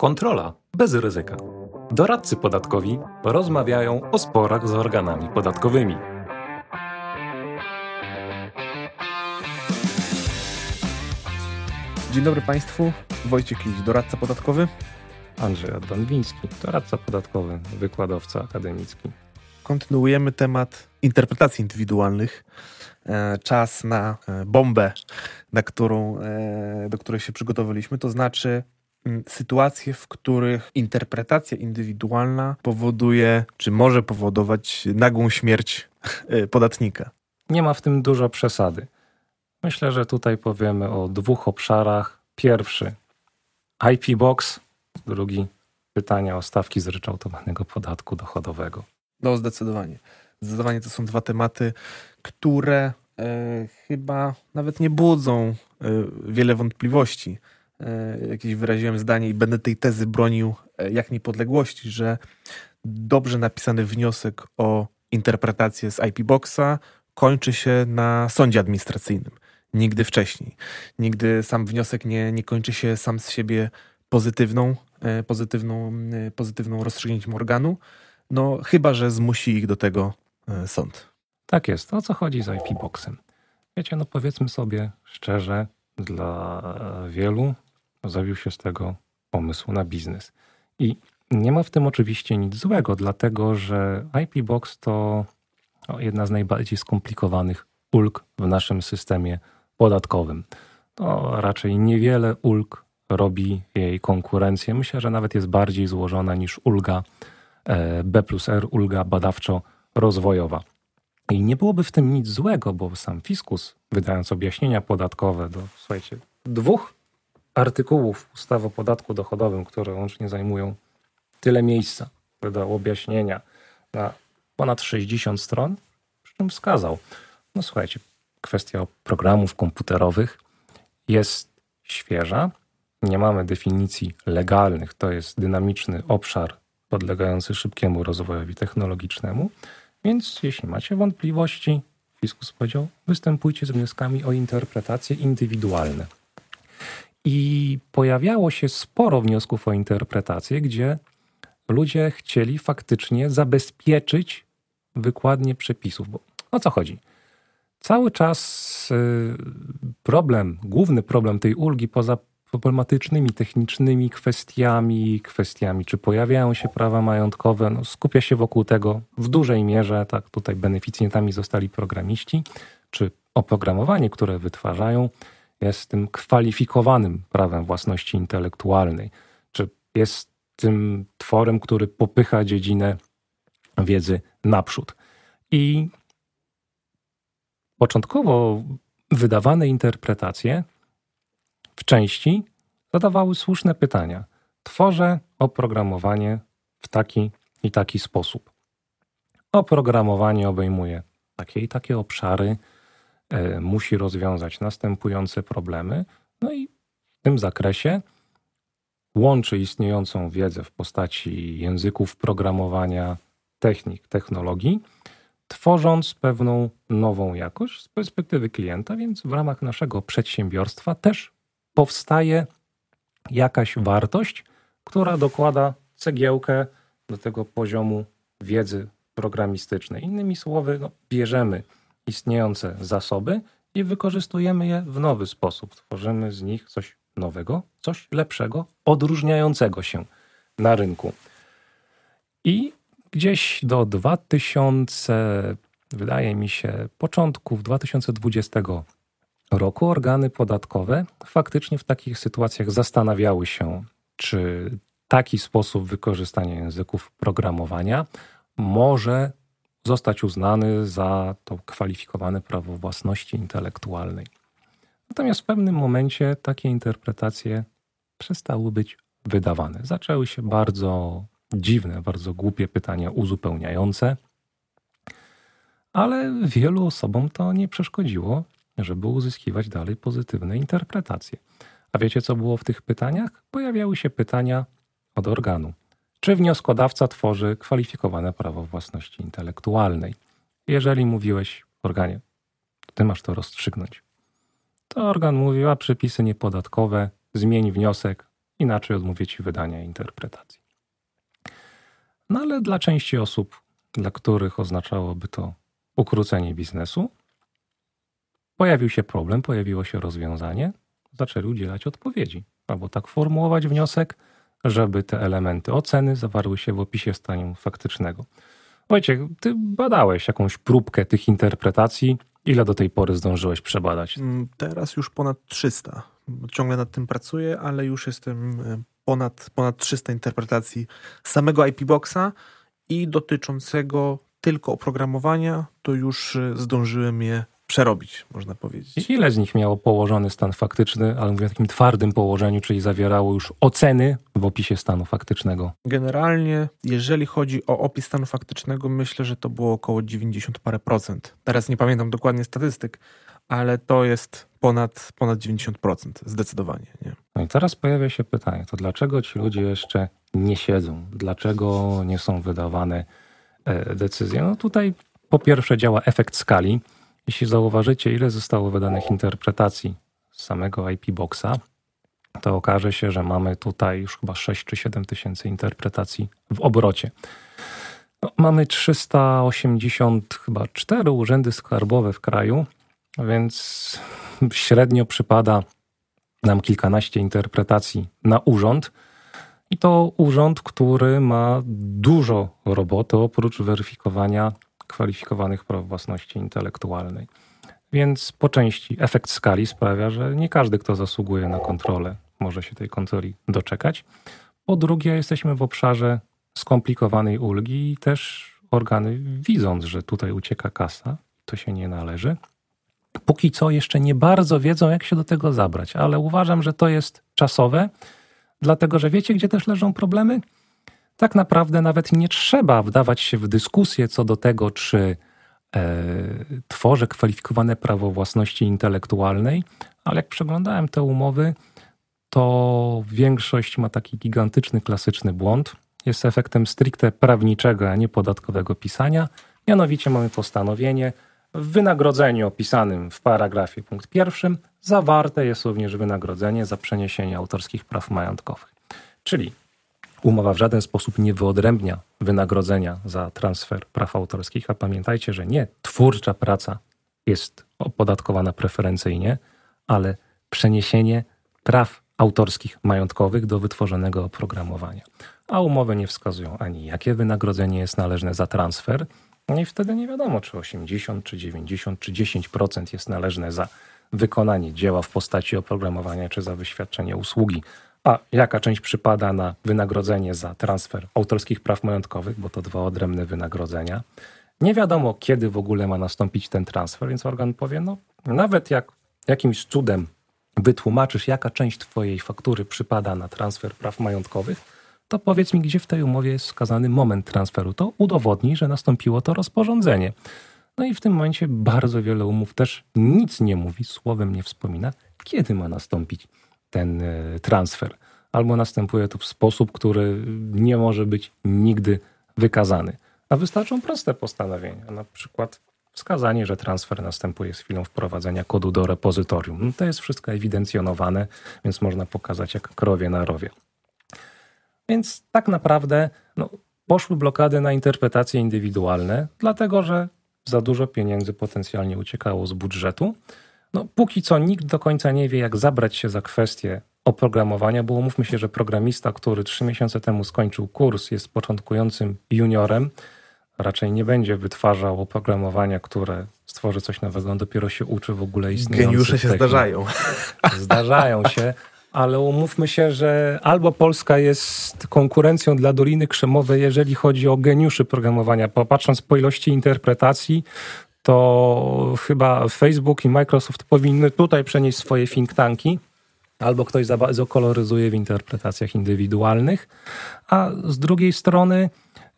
Kontrola bez ryzyka. Doradcy podatkowi rozmawiają o sporach z organami podatkowymi. Dzień dobry Państwu, Wojciech Liś, doradca podatkowy. Andrzej Adwanwiński, doradca podatkowy, wykładowca akademicki. Kontynuujemy temat interpretacji indywidualnych. E, czas na e, bombę, na którą, e, do której się przygotowaliśmy, to znaczy sytuacje, w których interpretacja indywidualna powoduje, czy może powodować nagłą śmierć podatnika. Nie ma w tym dużo przesady. Myślę, że tutaj powiemy o dwóch obszarach. Pierwszy IP Box, drugi pytania o stawki zryczałtowanego podatku dochodowego. No, zdecydowanie. Zdecydowanie to są dwa tematy, które e, chyba nawet nie budzą e, wiele wątpliwości. E, jakieś wyraziłem zdanie i będę tej tezy bronił e, jak niepodległości, że dobrze napisany wniosek o interpretację z IP Boxa kończy się na sądzie administracyjnym. Nigdy wcześniej. Nigdy sam wniosek nie, nie kończy się sam z siebie pozytywną, e, pozytywną, pozytywną rozstrzygnięciem organu. No, chyba, że zmusi ich do tego sąd. Tak jest. O co chodzi z IP Boxem? Wiecie, no powiedzmy sobie szczerze, dla wielu zawił się z tego pomysł na biznes. I nie ma w tym oczywiście nic złego, dlatego że IP Box to jedna z najbardziej skomplikowanych ulg w naszym systemie podatkowym. To raczej niewiele ulg robi jej konkurencję. Myślę, że nawet jest bardziej złożona niż ulga e, B plus R, ulga badawczo-rozwojowa. I nie byłoby w tym nic złego, bo sam fiskus, wydając objaśnienia podatkowe do, słuchajcie, dwóch artykułów ustawy o podatku dochodowym, które łącznie zajmują tyle miejsca, wydał objaśnienia na ponad 60 stron, przy czym wskazał, no słuchajcie, kwestia programów komputerowych jest świeża, nie mamy definicji legalnych, to jest dynamiczny obszar podlegający szybkiemu rozwojowi technologicznemu, więc jeśli macie wątpliwości, fiskus powiedział, występujcie z wnioskami o interpretacje indywidualne. I pojawiało się sporo wniosków o interpretację, gdzie ludzie chcieli faktycznie zabezpieczyć wykładnie przepisów. Bo o co chodzi? Cały czas y, problem, główny problem tej ulgi poza problematycznymi, technicznymi kwestiami, kwestiami, czy pojawiają się prawa majątkowe, no, skupia się wokół tego w dużej mierze, tak tutaj beneficjentami zostali programiści, czy oprogramowanie, które wytwarzają, jest tym kwalifikowanym prawem własności intelektualnej, czy jest tym tworem, który popycha dziedzinę wiedzy naprzód. I początkowo wydawane interpretacje w części zadawały słuszne pytania. Tworzę oprogramowanie w taki i taki sposób. Oprogramowanie obejmuje takie i takie obszary, musi rozwiązać następujące problemy, no i w tym zakresie łączy istniejącą wiedzę w postaci języków programowania, technik, technologii, tworząc pewną nową jakość z perspektywy klienta, więc w ramach naszego przedsiębiorstwa też powstaje jakaś wartość, która dokłada cegiełkę do tego poziomu wiedzy programistycznej. Innymi słowy, no, bierzemy istniejące zasoby i wykorzystujemy je w nowy sposób. Tworzymy z nich coś nowego, coś lepszego, odróżniającego się na rynku. I gdzieś do 2000, wydaje mi się, początków 2020 roku organy podatkowe faktycznie w takich sytuacjach zastanawiały się, czy taki sposób wykorzystania języków programowania może zostać uznany za to kwalifikowane prawo własności intelektualnej. Natomiast w pewnym momencie takie interpretacje przestały być wydawane. Zaczęły się bardzo dziwne, bardzo głupie pytania uzupełniające, ale wielu osobom to nie przeszkodziło żeby uzyskiwać dalej pozytywne interpretacje. A wiecie, co było w tych pytaniach? Pojawiały się pytania od organu. Czy wnioskodawca tworzy kwalifikowane prawo własności intelektualnej? Jeżeli mówiłeś organie, ty masz to rozstrzygnąć. To organ mówił, a przepisy niepodatkowe, zmień wniosek inaczej odmówię ci wydania interpretacji. No ale dla części osób, dla których oznaczałoby to ukrócenie biznesu, pojawił się problem, pojawiło się rozwiązanie, zaczęli udzielać odpowiedzi, albo tak formułować wniosek, żeby te elementy oceny zawarły się w opisie stanu faktycznego. Wojciech, ty badałeś jakąś próbkę tych interpretacji. Ile do tej pory zdążyłeś przebadać? Mm, teraz już ponad 300. Ciągle nad tym pracuję, ale już jestem e, ponad, ponad 300 interpretacji samego IP Boxa i dotyczącego tylko oprogramowania, to już e, zdążyłem je przerobić, można powiedzieć. I ile z nich miało położony stan faktyczny, ale mówię o takim twardym położeniu, czyli zawierało już oceny w opisie stanu faktycznego? Generalnie, jeżeli chodzi o opis stanu faktycznego, myślę, że to było około 90 parę procent. Teraz nie pamiętam dokładnie statystyk, ale to jest ponad, ponad 90%, zdecydowanie. Nie? No i teraz pojawia się pytanie, to dlaczego ci ludzie jeszcze nie siedzą? Dlaczego nie są wydawane e, decyzje? No tutaj po pierwsze działa efekt skali. Jeśli zauważycie, ile zostało wydanych interpretacji z samego IP Boxa, to okaże się, że mamy tutaj już chyba 6 czy 7 tysięcy interpretacji w obrocie. No, mamy 380 chyba 4 urzędy skarbowe w kraju, więc średnio przypada nam kilkanaście interpretacji na urząd. I to urząd, który ma dużo roboty oprócz weryfikowania kwalifikowanych praw własności intelektualnej. Więc po części efekt skali sprawia, że nie każdy, kto zasługuje na kontrolę, może się tej kontroli doczekać. Po drugie, jesteśmy w obszarze skomplikowanej ulgi i też organy, widząc, że tutaj ucieka kasa, to się nie należy, póki co jeszcze nie bardzo wiedzą, jak się do tego zabrać, ale uważam, że to jest czasowe, dlatego że wiecie, gdzie też leżą problemy? Tak naprawdę nawet nie trzeba wdawać się w dyskusję co do tego, czy e, tworzę kwalifikowane prawo własności intelektualnej, ale jak przeglądałem te umowy, to większość ma taki gigantyczny, klasyczny błąd. Jest efektem stricte prawniczego, a nie podatkowego pisania. Mianowicie mamy postanowienie, w wynagrodzeniu opisanym w paragrafie punkt pierwszym zawarte jest również wynagrodzenie za przeniesienie autorskich praw majątkowych. Czyli umowa w żaden sposób nie wyodrębnia wynagrodzenia za transfer praw autorskich, a pamiętajcie, że nie twórcza praca jest opodatkowana preferencyjnie, ale przeniesienie praw autorskich majątkowych do wytworzonego oprogramowania. A umowy nie wskazują ani jakie wynagrodzenie jest należne za transfer, no i wtedy nie wiadomo, czy 80, czy 90, czy 10% jest należne za wykonanie dzieła w postaci oprogramowania, czy za wyświadczenie usługi. A jaka część przypada na wynagrodzenie za transfer autorskich praw majątkowych, bo to dwa odrębne wynagrodzenia. Nie wiadomo, kiedy w ogóle ma nastąpić ten transfer, więc organ powie, no nawet jak jakimś cudem wytłumaczysz, jaka część Twojej faktury przypada na transfer praw majątkowych, to powiedz mi, gdzie w tej umowie jest wskazany moment transferu. To udowodni, że nastąpiło to rozporządzenie. No i w tym momencie bardzo wiele umów też nic nie mówi, słowem nie wspomina, kiedy ma nastąpić ten e, transfer. Albo następuje to w sposób, który nie może być nigdy wykazany. A wystarczą proste postanowienia, na przykład wskazanie, że transfer następuje z chwilą wprowadzenia kodu do repozytorium. No to jest wszystko ewidencjonowane, więc można pokazać jak krowie na rowie. Więc tak naprawdę no, poszły blokady na interpretacje indywidualne, dlatego że za dużo pieniędzy potencjalnie uciekało z budżetu. No, póki co nikt do końca nie wie, jak zabrać się za kwestię oprogramowania, bo umówmy się, że programista, który trzy miesiące temu skończył kurs, jest początkującym juniorem, raczej nie będzie wytwarzał oprogramowania, które stworzy coś nowego, on dopiero się uczy w ogóle istniejących Geniusze się technik. zdarzają. Zdarzają się, ale umówmy się, że albo Polska jest konkurencją dla Doliny Krzemowej, jeżeli chodzi o geniuszy programowania. Popatrząc po ilości interpretacji, to chyba Facebook i Microsoft powinny tutaj przenieść swoje think tanki, albo ktoś za bardzo koloryzuje w interpretacjach indywidualnych, a z drugiej strony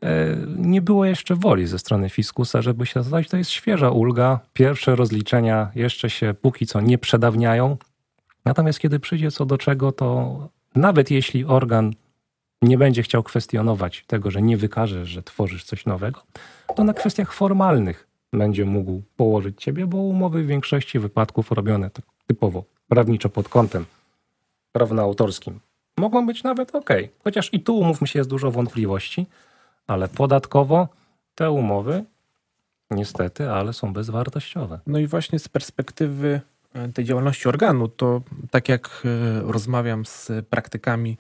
e, nie było jeszcze woli ze strony fiskusa, żeby się zadać. To jest świeża ulga. Pierwsze rozliczenia jeszcze się póki co nie przedawniają. Natomiast kiedy przyjdzie co do czego, to nawet jeśli organ nie będzie chciał kwestionować tego, że nie wykażesz, że tworzysz coś nowego, to na kwestiach formalnych będzie mógł położyć ciebie, bo umowy w większości wypadków robione tak typowo prawniczo pod kątem prawno-autorskim mogą być nawet ok. Chociaż i tu, umówmy się, jest dużo wątpliwości, ale podatkowo te umowy niestety, ale są bezwartościowe. No i właśnie z perspektywy e, tej działalności organu, to tak jak e, rozmawiam z praktykami,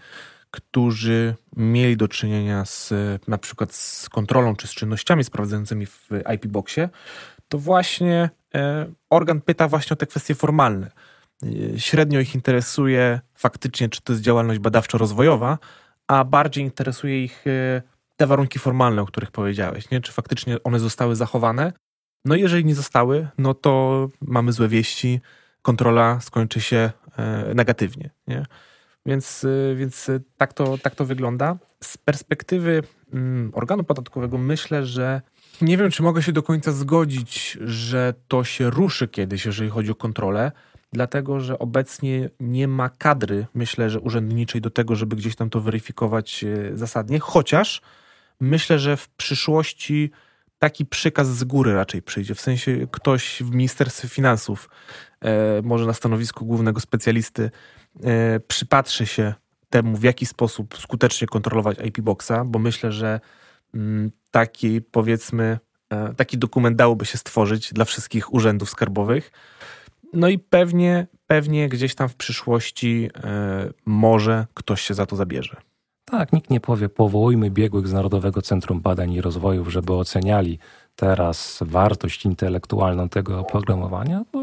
którzy mieli do czynienia z na przykład z kontrolą czy z czynnościami sprawdzającymi w IP Boxie, to właśnie e, organ pyta właśnie o te kwestie formalne. Średnio ich interesuje faktycznie, czy to jest działalność badawczo-rozwojowa, a bardziej interesuje ich te warunki formalne, o których powiedziałeś, nie? czy faktycznie one zostały zachowane. No jeżeli nie zostały, no to mamy złe wieści, kontrola skończy się e, negatywnie. Nie? Więc, e, więc tak, to, tak to wygląda. Z perspektywy mm, organu podatkowego myślę, że nie wiem, czy mogę się do końca zgodzić, że to się ruszy kiedyś, jeżeli chodzi o kontrolę, dlatego że obecnie nie ma kadry, myślę, że urzędniczej do tego, żeby gdzieś tam to weryfikować e, zasadnie, chociaż myślę, że w przyszłości taki przykaz z góry raczej przyjdzie. W sensie ktoś w Ministerstwie Finansów, e, może na stanowisku głównego specjalisty, przypatrzy się temu, w jaki sposób skutecznie kontrolować IP Boxa, bo myślę, że mm, taki powiedzmy, e, taki dokument dałoby się stworzyć dla wszystkich urzędów skarbowych. No i pewnie, pewnie gdzieś tam w przyszłości e, może ktoś się za to zabierze. Tak, nikt nie powie, powołujmy biegłych z Narodowego Centrum Badań i Rozwoju, żeby oceniali teraz wartość intelektualną tego oprogramowania. Mówią,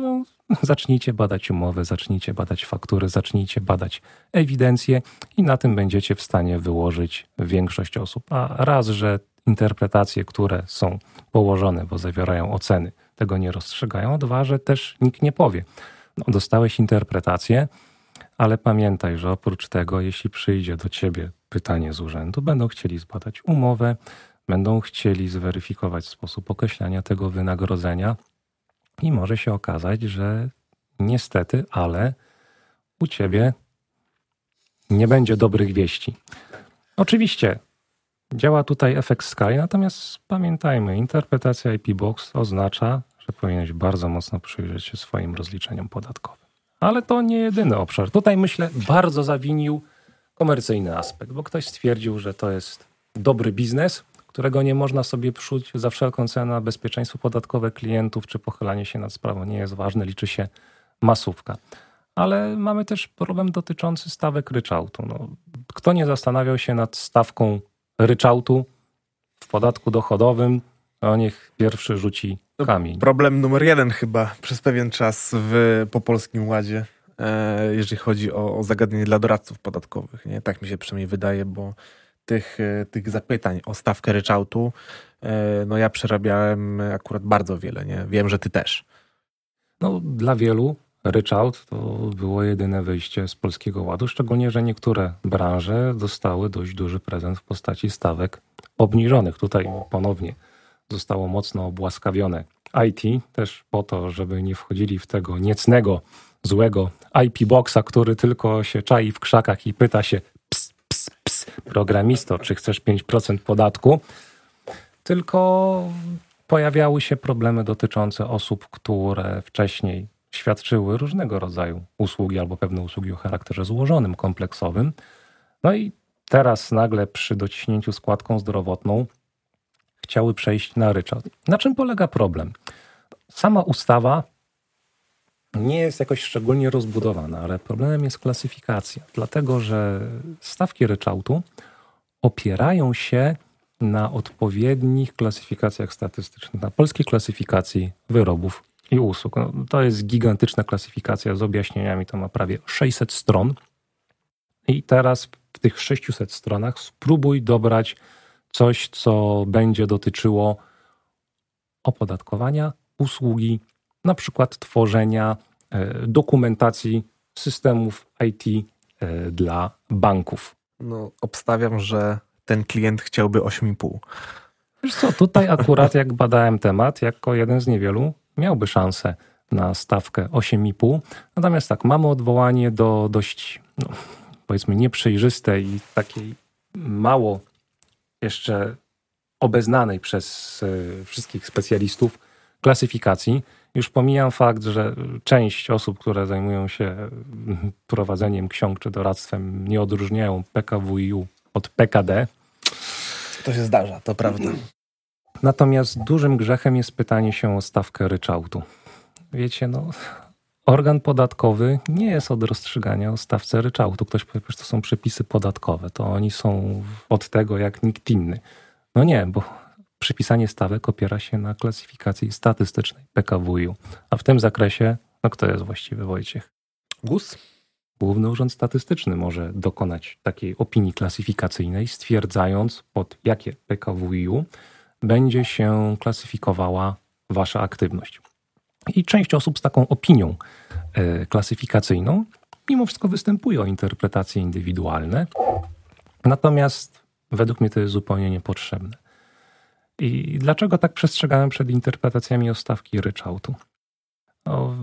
zacznijcie badać umowy, zacznijcie badać faktury, zacznijcie badać ewidencję i na tym będziecie w stanie wyłożyć większość osób. A raz, że interpretacje, które są położone, bo zawierają oceny, tego nie rozstrzygają, a dwa, że też nikt nie powie. No, dostałeś interpretację, ale pamiętaj, że oprócz tego, jeśli przyjdzie do ciebie pytanie z urzędu, będą chcieli zbadać umowę, będą chcieli zweryfikować sposób określania tego wynagrodzenia i może się okazać, że niestety, ale u ciebie nie będzie dobrych wieści. Oczywiście działa tutaj efekt skali, natomiast pamiętajmy, interpretacja IP Box oznacza, że powinieneś bardzo mocno przyjrzeć się swoim rozliczeniom podatkowym. Ale to nie jedyny obszar. Tutaj myślę, bardzo zawinił komercyjny aspekt, bo ktoś stwierdził, że to jest dobry biznes, którego nie można sobie pszuć za wszelką cenę. Bezpieczeństwo podatkowe klientów czy pochylanie się nad sprawą nie jest ważne, liczy się masówka. Ale mamy też problem dotyczący stawek ryczałtu. No, kto nie zastanawiał się nad stawką ryczałtu w podatku dochodowym, o niech pierwszy rzuci kamień. Problem numer jeden chyba przez pewien czas w, po Polskim Ładzie, e, jeżeli chodzi o, o zagadnienie dla doradców podatkowych. Nie? Tak mi się przynajmniej wydaje, bo tych, e, tych zapytań o stawkę ryczałtu, e, no ja przerabiałem akurat bardzo wiele. Nie? Wiem, że ty też. No, dla wielu ryczałt to było jedyne wyjście z Polskiego Ładu, szczególnie, że niektóre branże dostały dość duży prezent w postaci stawek obniżonych. Tutaj ponownie zostało mocno obłaskawione. IT też po to, żeby nie wchodzili w tego niecnego, złego IP boxa, który tylko się czai w krzakach i pyta się programisto, czy chcesz 5% podatku, tylko pojawiały się problemy dotyczące osób, które wcześniej świadczyły różnego rodzaju usługi albo pewne usługi o charakterze złożonym, kompleksowym. No i teraz nagle przy dociśnięciu składką zdrowotną chciały przejść na ryczałt. Na czym polega problem? Sama ustawa nie jest jakoś szczególnie rozbudowana, ale problemem jest klasyfikacja, dlatego że stawki ryczałtu opierają się na odpowiednich klasyfikacjach statystycznych, na polskiej klasyfikacji wyrobów i usług. No, to jest gigantyczna klasyfikacja z objaśnieniami, to ma prawie 600 stron. I teraz w tych 600 stronach spróbuj dobrać coś, co będzie dotyczyło opodatkowania usługi, na przykład tworzenia e, dokumentacji systemów IT e, dla banków. No, obstawiam, że ten klient chciałby 8,5. Wiesz co, tutaj akurat jak badałem temat, jako jeden z niewielu, miałby szansę na stawkę 8,5. Natomiast tak, mamy odwołanie do dość, no, powiedzmy, nieprzejrzystej i takiej mało jeszcze obeznanej przez e, wszystkich specjalistów klasyfikacji. Już pomijam fakt, że część osób, które zajmują się prowadzeniem ksiąg czy doradztwem, nie odróżniają PKWiU od PKD. To się zdarza, to prawda. Natomiast dużym grzechem jest pytanie się o stawkę ryczałtu. Wiecie, no, organ podatkowy nie jest od rozstrzygania o stawce ryczałtu. Ktoś powie, że to są przepisy podatkowe, to oni są od tego jak nikt inny. No nie, bo przypisanie stawek opiera się na klasyfikacji statystycznej PKWiU. A w tym zakresie, no kto jest właściwy Wojciech? GUS? Główny Urząd Statystyczny może dokonać takiej opinii klasyfikacyjnej, stwierdzając pod jakie PKWiU będzie się klasyfikowała wasza aktywność. I część osób z taką opinią e, klasyfikacyjną mimo wszystko występuje o interpretacje indywidualne, natomiast według mnie to jest zupełnie niepotrzebne. I dlaczego tak przestrzegałem przed interpretacjami o stawki ryczałtu? O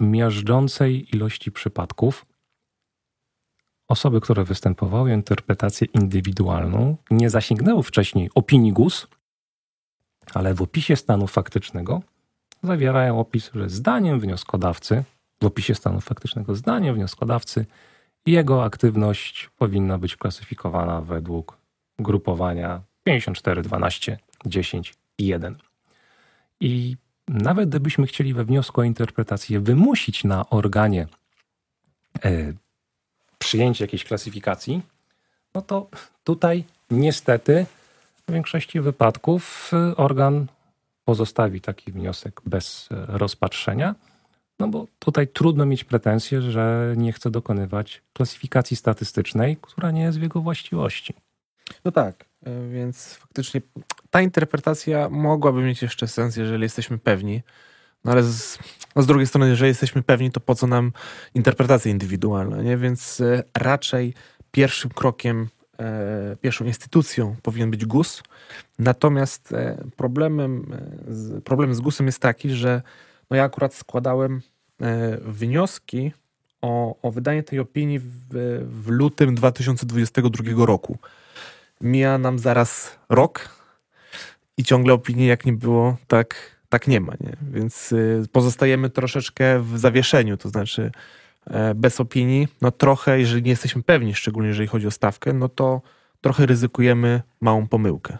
miażdżącej ilości przypadków osoby, które występowały interpretację indywidualną, nie zasięgnęły wcześniej opinii GUS, ale w opisie stanu faktycznego zawierają opis, że zdaniem wnioskodawcy, w opisie stanu faktycznego zdaniem wnioskodawcy, jego aktywność powinna być klasyfikowana według grupowania 54, 12, 10 i 1. I nawet gdybyśmy chcieli we wniosku o interpretację wymusić na organie e, przyjęcie jakiejś klasyfikacji, no to tutaj niestety w większości wypadków y, organ pozostawi taki wniosek bez y, rozpatrzenia, no bo tutaj trudno mieć pretensję, że nie chce dokonywać klasyfikacji statystycznej, która nie jest w jego właściwości. No tak, y, więc faktycznie ta interpretacja mogłaby mieć jeszcze sens, jeżeli jesteśmy pewni. No ale z, no z drugiej strony, jeżeli jesteśmy pewni, to po co nam interpretacja indywidualna, nie? Więc raczej pierwszym krokiem E, pierwszą instytucją powinien być GUS. Natomiast e, problemem, e, problem z GUSem jest taki, że no ja akurat składałem wnioski o, o wydanie tej opinii w, w lutym 2022 roku. Mija nam zaraz rok i ciągle opinii jak nie było, tak, tak nie ma. Nie? Więc pozostajemy troszeczkę w zawieszeniu, to znaczy E, bez opinii, no trochę, jeżeli nie jesteśmy pewni, szczególnie jeżeli chodzi o stawkę, no to trochę ryzykujemy małą pomyłkę.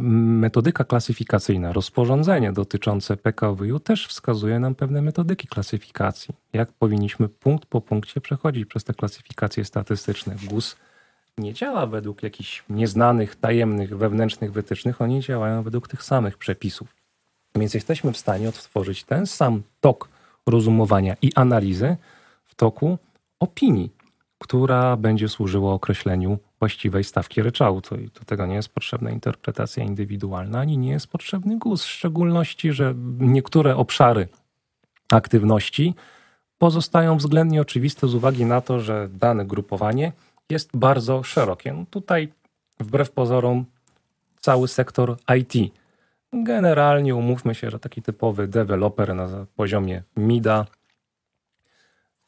Metodyka klasyfikacyjna, rozporządzenie dotyczące PKW też wskazuje nam pewne metodyki klasyfikacji. Jak powinniśmy punkt po punkcie przechodzić przez te klasyfikacje statystyczne. GUS nie działa według jakichś nieznanych, tajemnych, wewnętrznych wytycznych, oni działają według tych samych przepisów. Więc jesteśmy w stanie odtworzyć ten sam tok rozumowania i analizy, toku opinii, która będzie służyła określeniu właściwej stawki ryczałtu. I do tego nie jest potrzebna interpretacja indywidualna, ani nie jest potrzebny GUS, w szczególności, że niektóre obszary aktywności pozostają względnie oczywiste z uwagi na to, że dane grupowanie jest bardzo szerokie. No tutaj, wbrew pozorom, cały sektor IT. Generalnie umówmy się, że taki typowy deweloper na poziomie MIDA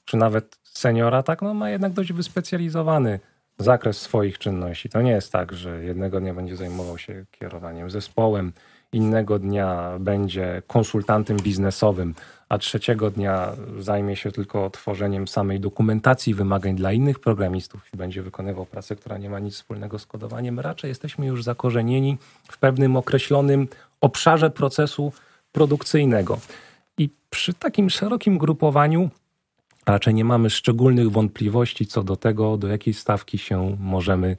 czy nawet seniora, tak, no ma jednak dość wyspecjalizowany zakres swoich czynności. To nie jest tak, że jednego dnia będzie zajmował się kierowaniem zespołem, innego dnia będzie konsultantem biznesowym, a trzeciego dnia zajmie się tylko tworzeniem samej dokumentacji wymagań dla innych programistów i będzie wykonywał pracę, która nie ma nic wspólnego z kodowaniem. Raczej jesteśmy już zakorzenieni w pewnym określonym obszarze procesu produkcyjnego. I przy takim szerokim grupowaniu raczej nie mamy szczególnych wątpliwości co do tego, do jakiej stawki się możemy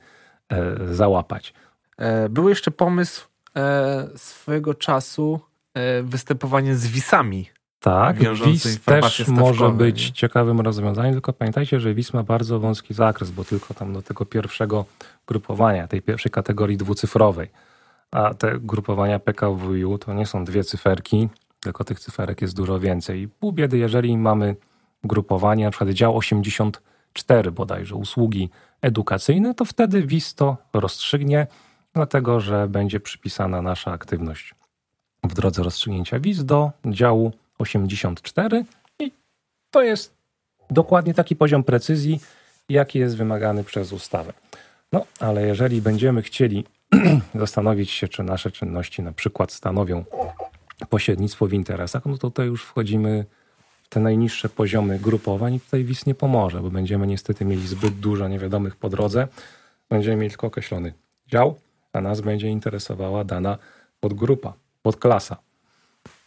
e, załapać. E, był jeszcze pomysł e, swojego czasu e, występowanie z wisami. Tak, WIS też może być nie? ciekawym rozwiązaniem, tylko pamiętajcie, że WIS ma bardzo wąski zakres, bo tylko tam do tego pierwszego grupowania, tej pierwszej kategorii dwucyfrowej. A te grupowania PKWiU to nie są dwie cyferki, tylko tych cyferek jest dużo więcej. I pół biedy, jeżeli mamy grupowanie, na przykład dział 84 bodajże, usługi edukacyjne, to wtedy WIS to rozstrzygnie, dlatego że będzie przypisana nasza aktywność w drodze rozstrzygnięcia WIS do działu 84 i to jest dokładnie taki poziom precyzji, jaki jest wymagany przez ustawę. No, ale jeżeli będziemy chcieli zastanowić się, czy nasze czynności na przykład stanowią pośrednictwo w interesach, no to tutaj już wchodzimy w te najniższe poziomy grupowań i tutaj WIS nie pomoże, bo będziemy niestety mieli zbyt dużo niewiadomych po drodze. Będziemy mieli tylko określony dział, a nas będzie interesowała dana podgrupa, podklasa.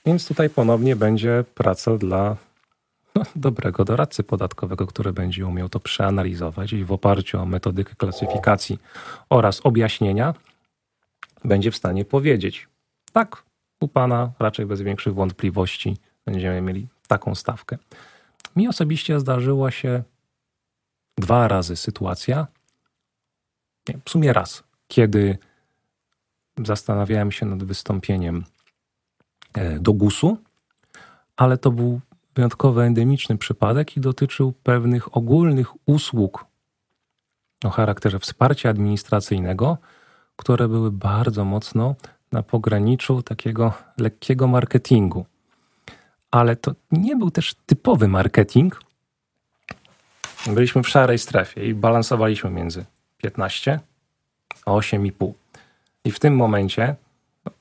Więc tutaj ponownie będzie praca dla no, dobrego doradcy podatkowego, który będzie umiał to przeanalizować i w oparciu o metodykę klasyfikacji oraz objaśnienia będzie w stanie powiedzieć: tak, u pana raczej bez większych wątpliwości będziemy mieli taką stawkę. Mi osobiście zdarzyła się dwa razy sytuacja, nie, w sumie raz, kiedy zastanawiałem się nad wystąpieniem do GUS-u, ale to był wyjątkowo endemiczny przypadek i dotyczył pewnych ogólnych usług o charakterze wsparcia administracyjnego, które były bardzo mocno na pograniczu takiego lekkiego marketingu. Ale to nie był też typowy marketing. Byliśmy w szarej strefie i balansowaliśmy między 15 a 8,5. I w tym momencie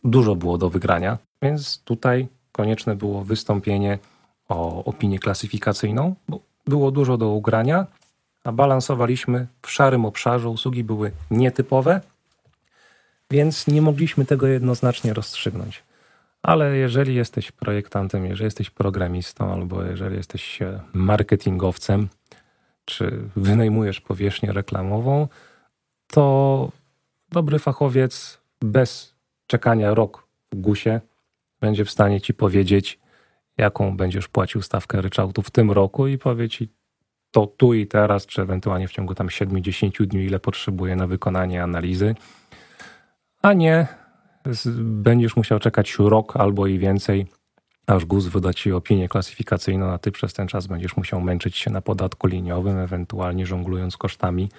dużo było do wygrania, więc tutaj konieczne było wystąpienie o opinię klasyfikacyjną, bo było dużo do ugrania, a balansowaliśmy w szarym obszarze. Usługi były nietypowe, więc nie mogliśmy tego jednoznacznie rozstrzygnąć. Ale jeżeli jesteś projektantem, jeżeli jesteś programistą, albo jeżeli jesteś e, marketingowcem, czy wynajmujesz powierzchnię reklamową, to dobry fachowiec bez czekania rok w gusie będzie w stanie ci powiedzieć, jaką będziesz płacił stawkę ryczałtu w tym roku i powie ci to tu i teraz, czy ewentualnie w ciągu tam 70 dni, ile potrzebuje na wykonanie analizy, a nie będziesz musiał czekać rok albo i więcej, aż GUS wyda ci opinię klasyfikacyjną, a ty przez ten czas będziesz musiał męczyć się na podatku liniowym, ewentualnie żonglując kosztami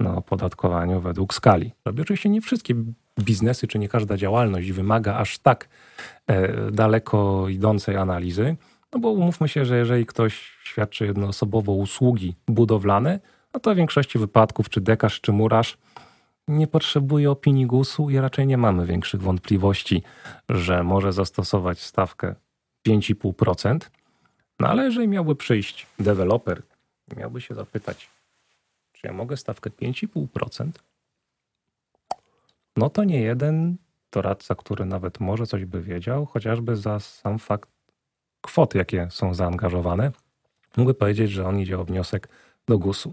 na opodatkowaniu według skali. Robię oczywiście nie wszystkie biznesy, czy nie każda działalność wymaga aż tak e, daleko idącej analizy, no bo umówmy się, że jeżeli ktoś świadczy jednoosobowo usługi budowlane, no to w większości wypadków, czy dekarz, czy murarz, nie potrzebuje opinii GUS-u i raczej nie mamy większych wątpliwości, że może zastosować stawkę 5,5%. No ale jeżeli miałby przyjść deweloper, miałby się zapytać, czy ja mogę stawkę 5,5%, no to nie jeden doradca, który nawet może coś by wiedział, chociażby za sam fakt kwot, jakie są zaangażowane, mógłby powiedzieć, że on idzie o wniosek do GUS-u.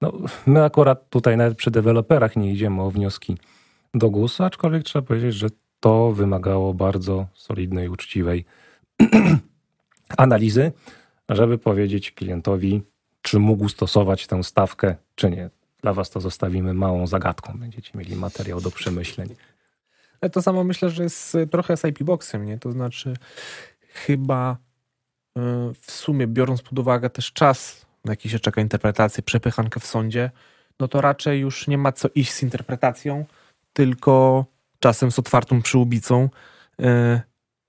No, my akurat tutaj nawet przy deweloperach nie idziemy o wnioski do GUS-u, aczkolwiek trzeba powiedzieć, że to wymagało bardzo solidnej, uczciwej analizy, żeby powiedzieć klientowi, czy mógł stosować tę stawkę, czy nie. Dla Was to zostawimy małą zagadką. Będziecie mieli materiał do przemyśleń. To samo myślę, że jest trochę z IP Boxem, nie? To znaczy, chyba y, w sumie, biorąc pod uwagę też czas, na jaki się czeka interpretację, przepychankę w sądzie, no to raczej już nie ma co iść z interpretacją, tylko czasem z otwartą przyłbicą y,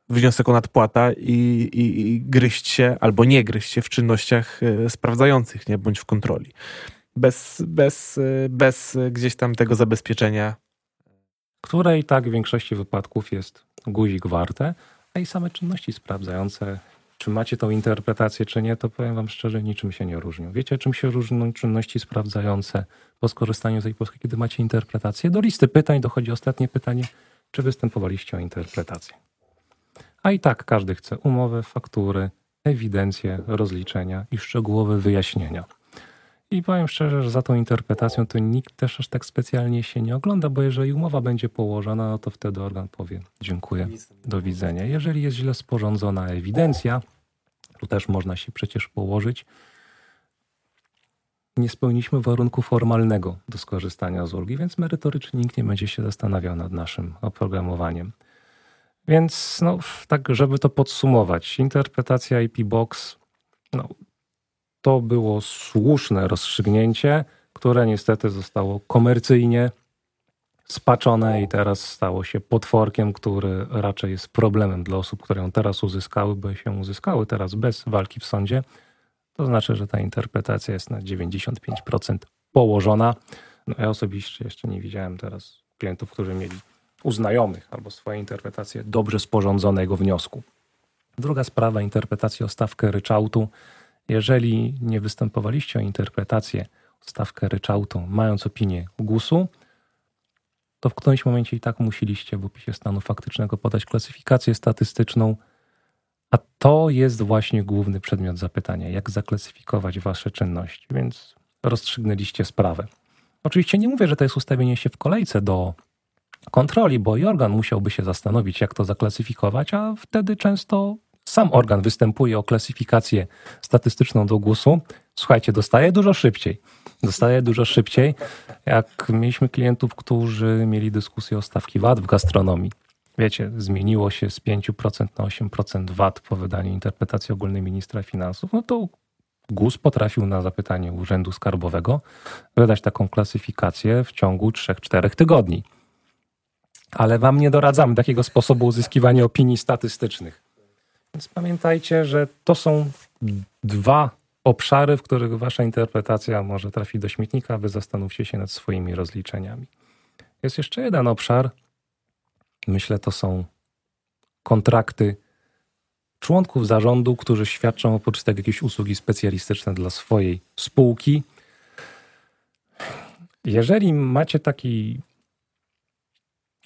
wniosek o nadpłata i, i, i gryźć się albo nie gryźć się w czynnościach y, sprawdzających, nie? bądź w kontroli bez, bez, bez gdzieś tam tego zabezpieczenia. Które i tak w większości wypadków jest guzik warte, a i same czynności sprawdzające, czy macie tą interpretację, czy nie, to powiem Wam szczerze, niczym się nie różnią. Wiecie, czym się różnią czynności sprawdzające po skorzystaniu z tej polskiej, kiedy macie interpretację? Do listy pytań dochodzi ostatnie pytanie, czy występowaliście o interpretację? A i tak każdy chce umowę, faktury, ewidencję, rozliczenia i szczegółowe wyjaśnienia. I powiem szczerze, że za tą interpretacją to nikt też aż tak specjalnie się nie ogląda, bo jeżeli umowa będzie położona, no to wtedy organ powie dziękuję, do widzenia. Jeżeli jest źle sporządzona ewidencja, tu też można się przecież położyć. Nie spełniliśmy warunku formalnego do skorzystania z ulgi, więc merytorycznie nikt nie będzie się zastanawiał nad naszym oprogramowaniem. Więc no, tak, żeby to podsumować, interpretacja IP Box no, to było słuszne rozstrzygnięcie, które niestety zostało komercyjnie spaczone i teraz stało się potworkiem, który raczej jest problemem dla osób, które ją teraz uzyskały, bo się uzyskały teraz bez walki w sądzie. To znaczy, że ta interpretacja jest na 95% położona. No ja osobiście jeszcze nie widziałem teraz klientów, którzy mieli u znajomych albo swoje interpretacje dobrze sporządzonego wniosku. Druga sprawa, interpretacja o stawkę ryczałtu. Jeżeli nie występowaliście o interpretację stawkę ryczałtu, mając opinię GUS-u, to w którymś momencie i tak musieliście w opisie stanu faktycznego podać klasyfikację statystyczną, a to jest właśnie główny przedmiot zapytania, jak zaklasyfikować wasze czynności, więc rozstrzygnęliście sprawę. Oczywiście nie mówię, że to jest ustawienie się w kolejce do kontroli, bo i organ musiałby się zastanowić, jak to zaklasyfikować, a wtedy często sam organ występuje o klasyfikację statystyczną do głosu. Słuchajcie, dostaje dużo szybciej. Dostaje dużo szybciej, jak mieliśmy klientów, którzy mieli dyskusję o stawki VAT w gastronomii. Wiecie, zmieniło się z 5% na 8% VAT po wydaniu interpretacji ogólnej ministra finansów, no to GUS potrafił na zapytanie Urzędu Skarbowego wydać taką klasyfikację w ciągu 3-4 tygodni. Ale wam nie doradzamy takiego sposobu uzyskiwania opinii statystycznych. Więc pamiętajcie, że to są dwa obszary, w których wasza interpretacja może trafić do śmietnika, wy zastanówcie się nad swoimi rozliczeniami. Jest jeszcze jeden obszar. Myślę, to są kontrakty członków zarządu, którzy świadczą oprócz tego jakieś usługi specjalistyczne dla swojej spółki. Jeżeli macie taki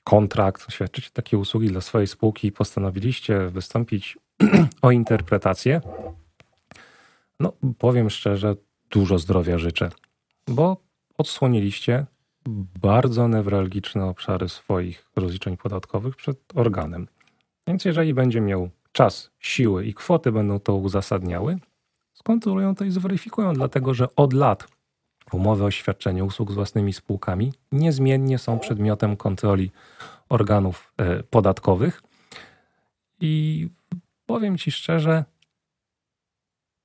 kontrakt, świadczycie takie usługi dla swojej spółki i postanowiliście wystąpić o interpretację, no powiem szczerze, dużo zdrowia życzę, bo odsłoniliście bardzo newralgiczne obszary swoich rozliczeń podatkowych przed organem. Więc jeżeli będzie miał czas, siły i kwoty będą to uzasadniały, skontrolują to i zweryfikują, dlatego że od lat umowy o świadczenie usług z własnymi spółkami niezmiennie są przedmiotem kontroli organów e, podatkowych. I powiem Ci szczerze,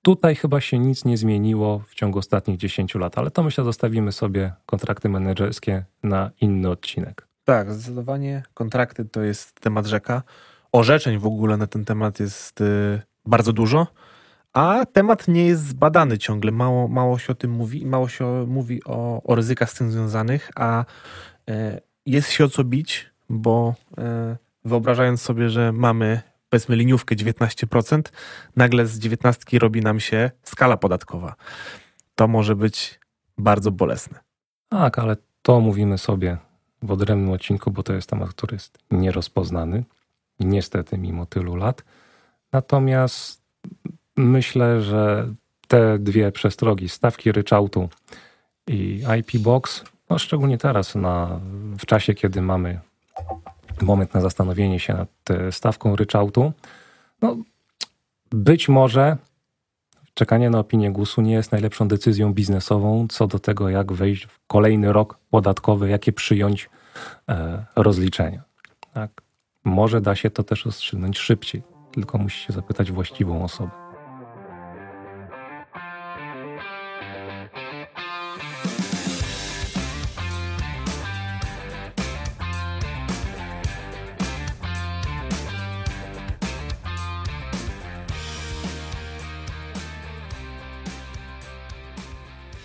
tutaj chyba się nic nie zmieniło w ciągu ostatnich 10 lat, ale to myślę zostawimy sobie kontrakty menedżerskie na inny odcinek. Tak, zdecydowanie kontrakty to jest temat rzeka orzeczeń w ogóle na ten temat jest y, bardzo dużo, a temat nie jest zbadany ciągle. Mało, mało się o tym mówi, mało się mówi o, o ryzykach z tym związanych, a e, jest się o co bić, bo e, wyobrażając sobie, że mamy powiedzmy liniówkę 19%, nagle z 19 robi nam się skala podatkowa. To może być bardzo bolesne. Tak, ale to mówimy sobie w odrębnym odcinku, bo to jest temat, który jest nierozpoznany niestety mimo tylu lat. Natomiast myślę, że te dwie przestrogi, stawki ryczałtu i IP Box, no szczególnie teraz, na, w czasie, kiedy mamy moment na zastanowienie się nad stawką ryczałtu, no być może czekanie na opinię GUS-u nie jest najlepszą decyzją biznesową co do tego, jak wejść w kolejny rok podatkowy, jakie przyjąć e, rozliczenia. Tak? Może da się to też rozstrzygnąć szybciej, tylko musi się zapytać właściwą osobę.